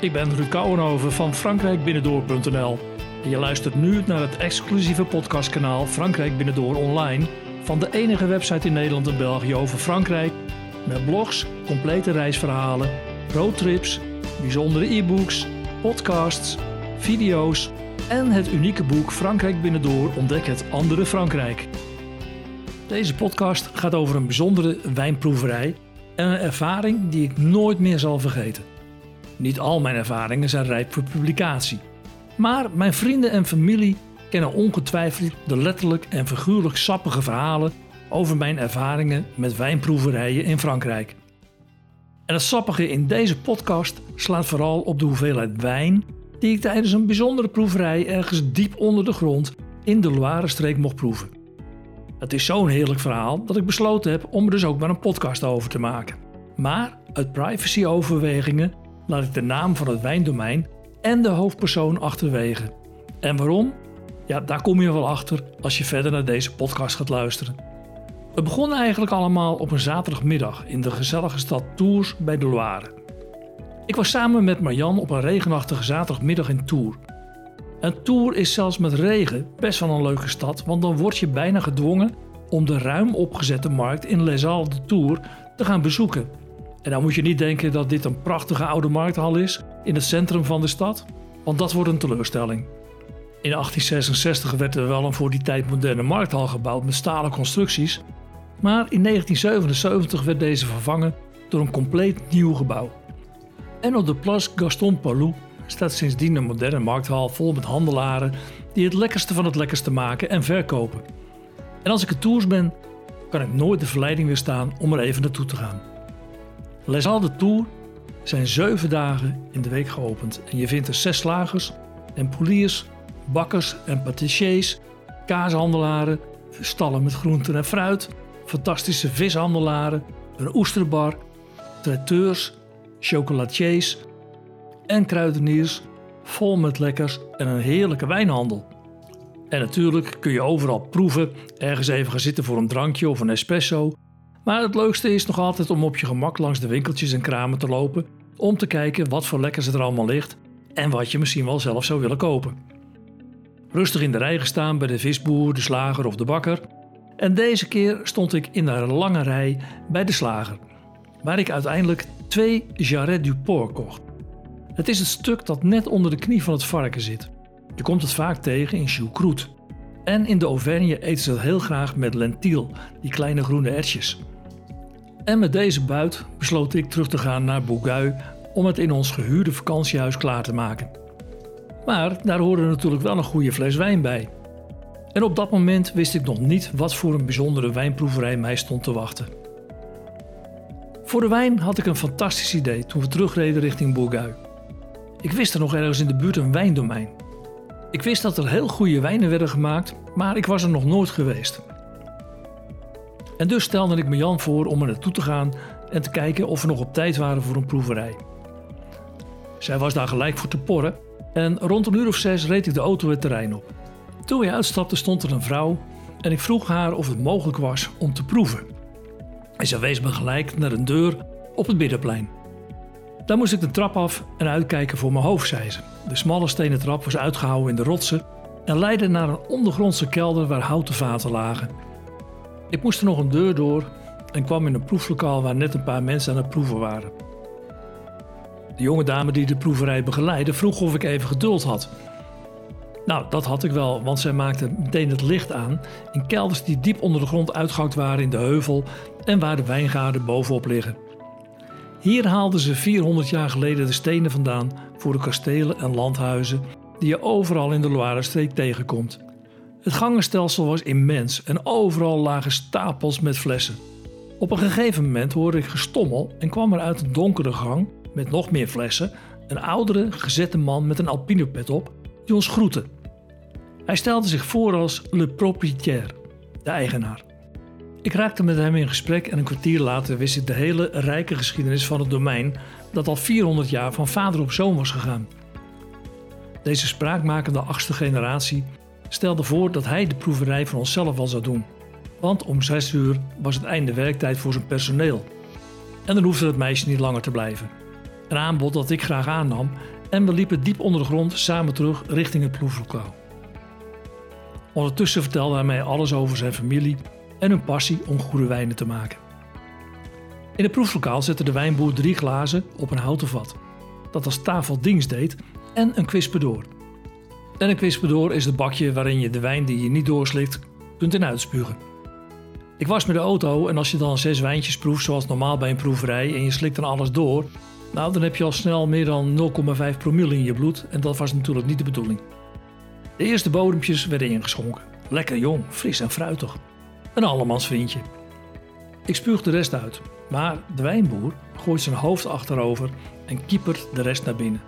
Ik ben Ruud Kouwenhoven van frankrijkbinnendoor.nl. En je luistert nu naar het exclusieve podcastkanaal Frankrijk Binnendoor Online van de enige website in Nederland en België over Frankrijk. Met blogs, complete reisverhalen, roadtrips, bijzondere e-books, podcasts, video's en het unieke boek Frankrijk Binnendoor ontdek het andere Frankrijk. Deze podcast gaat over een bijzondere wijnproeverij en een ervaring die ik nooit meer zal vergeten. Niet al mijn ervaringen zijn rijp voor publicatie. Maar mijn vrienden en familie kennen ongetwijfeld de letterlijk en figuurlijk sappige verhalen over mijn ervaringen met wijnproeverijen in Frankrijk. En het sappige in deze podcast slaat vooral op de hoeveelheid wijn die ik tijdens een bijzondere proeverij ergens diep onder de grond in de Loire-streek mocht proeven. Het is zo'n heerlijk verhaal dat ik besloten heb om er dus ook maar een podcast over te maken. Maar uit privacyoverwegingen laat ik de naam van het wijndomein en de hoofdpersoon achterwege. En waarom? Ja, daar kom je wel achter als je verder naar deze podcast gaat luisteren. Het begon eigenlijk allemaal op een zaterdagmiddag in de gezellige stad Tours bij de Loire. Ik was samen met Marjan op een regenachtige zaterdagmiddag in Tours. En Tours is zelfs met regen best wel een leuke stad, want dan word je bijna gedwongen om de ruim opgezette markt in Les Halles de Tours te gaan bezoeken. En dan moet je niet denken dat dit een prachtige oude markthal is in het centrum van de stad, want dat wordt een teleurstelling. In 1866 werd er wel een voor die tijd moderne markthal gebouwd met stalen constructies, maar in 1977 werd deze vervangen door een compleet nieuw gebouw. En op de Place Gaston Palou staat sindsdien een moderne markthal vol met handelaren die het lekkerste van het lekkerste maken en verkopen. En als ik het tours ben, kan ik nooit de verleiding weerstaan om er even naartoe te gaan. Les de Tour zijn zeven dagen in de week geopend en je vindt er zes slagers en poliers, bakkers en patissiers, kaashandelaren, stallen met groenten en fruit, fantastische vishandelaren, een oesterbar, traiteurs, chocolatiers en kruideniers, vol met lekkers en een heerlijke wijnhandel. En natuurlijk kun je overal proeven, ergens even gaan zitten voor een drankje of een espresso maar het leukste is nog altijd om op je gemak langs de winkeltjes en kramen te lopen om te kijken wat voor lekkers er allemaal ligt en wat je misschien wel zelf zou willen kopen. Rustig in de rij gestaan bij de visboer, de slager of de bakker. En deze keer stond ik in een lange rij bij de slager, waar ik uiteindelijk twee jarret du porc kocht. Het is het stuk dat net onder de knie van het varken zit. Je komt het vaak tegen in choucroute. En in de Auvergne eten ze het heel graag met lentiel, die kleine groene ertjes. En met deze buit besloot ik terug te gaan naar Bourgueil om het in ons gehuurde vakantiehuis klaar te maken. Maar daar hoorde natuurlijk wel een goede fles wijn bij. En op dat moment wist ik nog niet wat voor een bijzondere wijnproeverij mij stond te wachten. Voor de wijn had ik een fantastisch idee toen we terugreden richting Bourgueil. Ik wist er nog ergens in de buurt een wijndomein. Ik wist dat er heel goede wijnen werden gemaakt, maar ik was er nog nooit geweest. En dus stelde ik me Jan voor om er naartoe te gaan en te kijken of we nog op tijd waren voor een proeverij. Zij was daar gelijk voor te porren en rond een uur of zes reed ik de auto het terrein op. Toen we uitstapten stond er een vrouw en ik vroeg haar of het mogelijk was om te proeven. En ze wees me gelijk naar een deur op het binnenplein. Daar moest ik de trap af en uitkijken voor mijn hoofd, zei ze. De smalle stenen trap was uitgehouden in de rotsen en leidde naar een ondergrondse kelder waar houten vaten lagen ik moest er nog een deur door en kwam in een proeflokaal waar net een paar mensen aan het proeven waren. De jonge dame die de proeverij begeleidde vroeg of ik even geduld had. Nou, dat had ik wel, want zij maakte meteen het licht aan in kelders die diep onder de grond uitgehakt waren in de heuvel en waar de wijngaarden bovenop liggen. Hier haalden ze 400 jaar geleden de stenen vandaan voor de kastelen en landhuizen die je overal in de Loire-streek tegenkomt. Het gangenstelsel was immens en overal lagen stapels met flessen. Op een gegeven moment hoorde ik gestommel en kwam er uit een donkere gang met nog meer flessen een oudere, gezette man met een alpinepet op die ons groette. Hij stelde zich voor als le propriétaire, de eigenaar. Ik raakte met hem in gesprek en een kwartier later wist ik de hele rijke geschiedenis van het domein dat al 400 jaar van vader op zoon was gegaan. Deze spraakmakende achtste generatie stelde voor dat hij de proeverij van onszelf wel zou doen. Want om zes uur was het einde werktijd voor zijn personeel. En dan hoefde het meisje niet langer te blijven. Een aanbod dat ik graag aannam en we liepen diep onder de grond samen terug richting het proeflokaal. Ondertussen vertelde hij mij alles over zijn familie en hun passie om goede wijnen te maken. In het proeflokaal zette de wijnboer drie glazen op een houten vat, dat als tafel dienst deed, en een kwispedoor. En een kwispedoor is het bakje waarin je de wijn die je niet doorslikt kunt in uitspugen. Ik was met de auto en als je dan zes wijntjes proeft zoals normaal bij een proeverij en je slikt dan alles door, nou dan heb je al snel meer dan 0,5 promille in je bloed en dat was natuurlijk niet de bedoeling. De eerste bodempjes werden ingeschonken. Lekker jong, fris en fruitig. Een allemans vriendje. Ik spuug de rest uit, maar de wijnboer gooit zijn hoofd achterover en kiepert de rest naar binnen.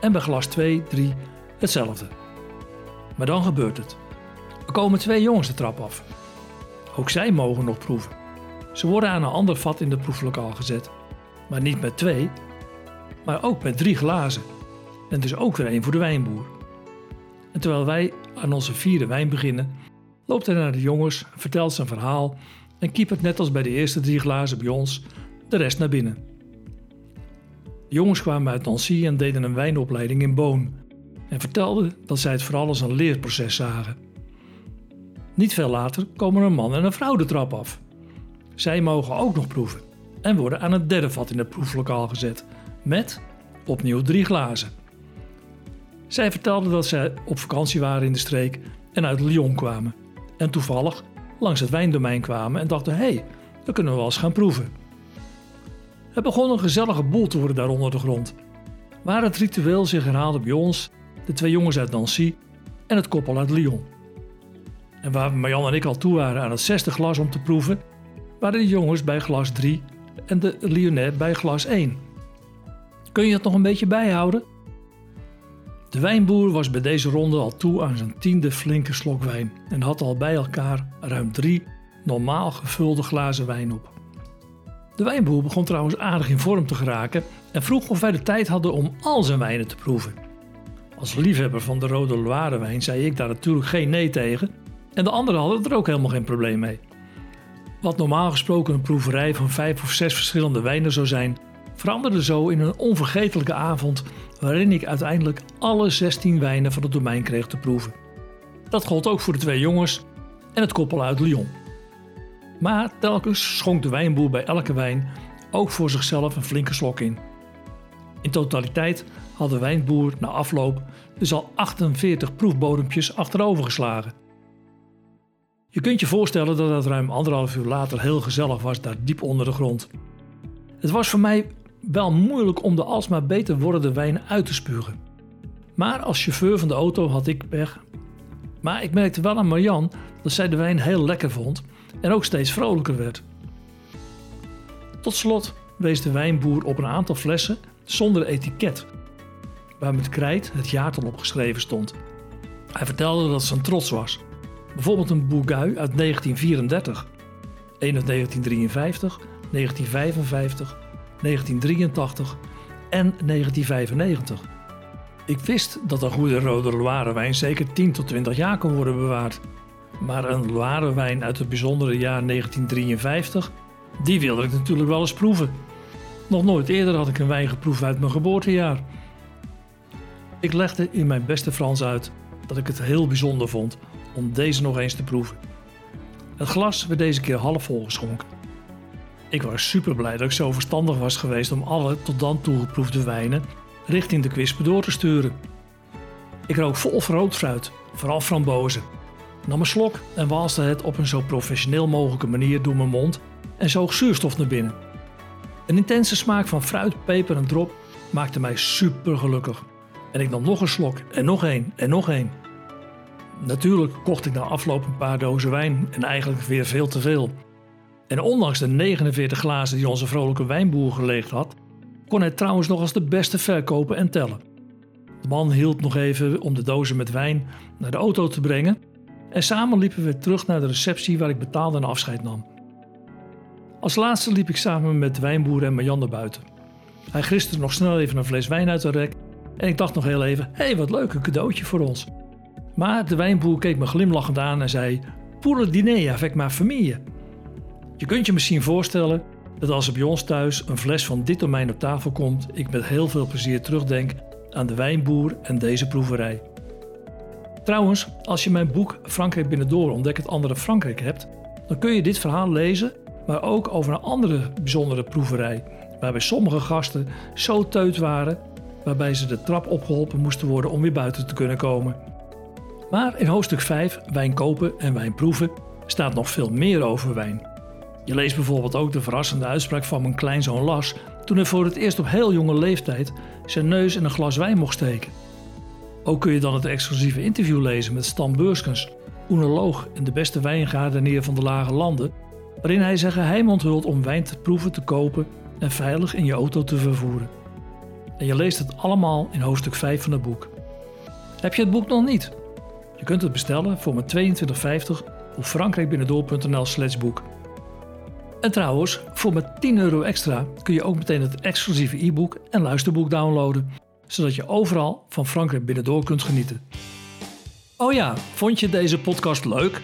En bij glas 2, 3 hetzelfde. Maar dan gebeurt het. Er komen twee jongens de trap af. Ook zij mogen nog proeven. Ze worden aan een ander vat in het proeflokaal gezet. Maar niet met twee, maar ook met drie glazen. En dus ook weer één voor de wijnboer. En terwijl wij aan onze vierde wijn beginnen, loopt hij naar de jongens, vertelt zijn verhaal en kiepert net als bij de eerste drie glazen bij ons de rest naar binnen. De jongens kwamen uit Nancy en deden een wijnopleiding in Boon en vertelden dat zij het vooral als een leerproces zagen. Niet veel later komen een man en een vrouw de trap af. Zij mogen ook nog proeven en worden aan het derde vat in het proeflokaal gezet met opnieuw drie glazen. Zij vertelden dat zij op vakantie waren in de streek en uit Lyon kwamen. En toevallig langs het wijndomein kwamen en dachten: hé, hey, dan kunnen we wel eens gaan proeven. Het begon een gezellige boel te worden daar onder de grond. Waar het ritueel zich herhaalde bij ons, de twee jongens uit Nancy en het koppel uit Lyon. En waar Marjan en ik al toe waren aan het zesde glas om te proeven, waren de jongens bij glas 3 en de Lyonnais bij glas 1. Kun je het nog een beetje bijhouden? De wijnboer was bij deze ronde al toe aan zijn tiende flinke slok wijn en had al bij elkaar ruim drie normaal gevulde glazen wijn op. De wijnboer begon trouwens aardig in vorm te geraken en vroeg of wij de tijd hadden om al zijn wijnen te proeven. Als liefhebber van de rode Loire wijn zei ik daar natuurlijk geen nee tegen en de anderen hadden er ook helemaal geen probleem mee. Wat normaal gesproken een proeverij van vijf of zes verschillende wijnen zou zijn, veranderde zo in een onvergetelijke avond waarin ik uiteindelijk alle 16 wijnen van het domein kreeg te proeven. Dat gold ook voor de twee jongens en het koppel uit Lyon. Maar telkens schonk de wijnboer bij elke wijn ook voor zichzelf een flinke slok in. In totaliteit had de wijnboer na afloop dus al 48 proefbodempjes achterover geslagen. Je kunt je voorstellen dat het ruim anderhalf uur later heel gezellig was daar diep onder de grond. Het was voor mij wel moeilijk om de alsmaar beter wordende wijn uit te spugen. Maar als chauffeur van de auto had ik pech. Maar ik merkte wel aan Marian dat zij de wijn heel lekker vond en ook steeds vrolijker werd. Tot slot wees de wijnboer op een aantal flessen zonder etiket, waar met krijt het jaartal op geschreven stond. Hij vertelde dat een trots was. Bijvoorbeeld een Bourgogne uit 1934, een uit 1953, 1955 1983 en 1995. Ik wist dat een goede rode Loire wijn zeker 10 tot 20 jaar kon worden bewaard. Maar een Loire wijn uit het bijzondere jaar 1953, die wilde ik natuurlijk wel eens proeven. Nog nooit eerder had ik een wijn geproefd uit mijn geboortejaar. Ik legde in mijn beste Frans uit dat ik het heel bijzonder vond om deze nog eens te proeven. Het glas werd deze keer half vol geschonken. Ik was super blij dat ik zo verstandig was geweest om alle tot dan toe geproefde wijnen richting de kwispen door te sturen. Ik rook vol fruit, vooral frambozen. Nam een slok en walste het op een zo professioneel mogelijke manier door mijn mond en zoog zuurstof naar binnen. Een intense smaak van fruit, peper en drop maakte mij super gelukkig. En ik nam nog een slok en nog één en nog één. Natuurlijk kocht ik na afloop een paar dozen wijn en eigenlijk weer veel te veel. En ondanks de 49 glazen die onze vrolijke wijnboer geleegd had, kon hij trouwens nog als de beste verkopen en tellen. De man hield nog even om de dozen met wijn naar de auto te brengen en samen liepen we terug naar de receptie waar ik betaalde en afscheid nam. Als laatste liep ik samen met de wijnboer en Marjan naar buiten. Hij griste nog snel even een fles wijn uit de rek en ik dacht nog heel even: hé, hey, wat leuk, een cadeautje voor ons. Maar de wijnboer keek me glimlachend aan en zei: Pour le dîner avec ma famille. Je kunt je misschien voorstellen dat als er bij ons thuis een fles van dit domein op tafel komt, ik met heel veel plezier terugdenk aan de wijnboer en deze proeverij. Trouwens, als je mijn boek Frankrijk Binnendoor ontdek het andere Frankrijk hebt, dan kun je dit verhaal lezen, maar ook over een andere bijzondere proeverij, waarbij sommige gasten zo teut waren, waarbij ze de trap opgeholpen moesten worden om weer buiten te kunnen komen. Maar in hoofdstuk 5, wijn kopen en wijn proeven, staat nog veel meer over wijn. Je leest bijvoorbeeld ook de verrassende uitspraak van mijn kleinzoon Las toen hij voor het eerst op heel jonge leeftijd zijn neus in een glas wijn mocht steken. Ook kun je dan het exclusieve interview lezen met Stan Beurskens, oenoloog en de beste wijngaardenier van de Lage Landen, waarin hij zijn geheim onthult om wijn te proeven te kopen en veilig in je auto te vervoeren. En je leest het allemaal in hoofdstuk 5 van het boek. Heb je het boek nog niet? Je kunt het bestellen voor maar 22,50 op frankrijkbinnendoor.nl slash boek. En trouwens, voor maar 10 euro extra kun je ook meteen het exclusieve e-book en luisterboek downloaden, zodat je overal van Frankrijk binnendoor kunt genieten. Oh ja, vond je deze podcast leuk?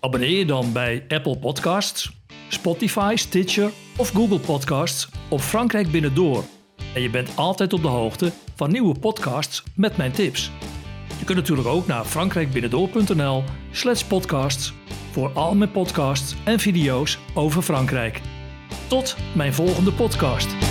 Abonneer je dan bij Apple Podcasts, Spotify, Stitcher of Google Podcasts op Frankrijk Binnendoor. En je bent altijd op de hoogte van nieuwe podcasts met mijn tips. Je kunt natuurlijk ook naar frankrijkbinnendoor.nl slash podcasts voor al mijn podcasts en video's over Frankrijk. Tot mijn volgende podcast.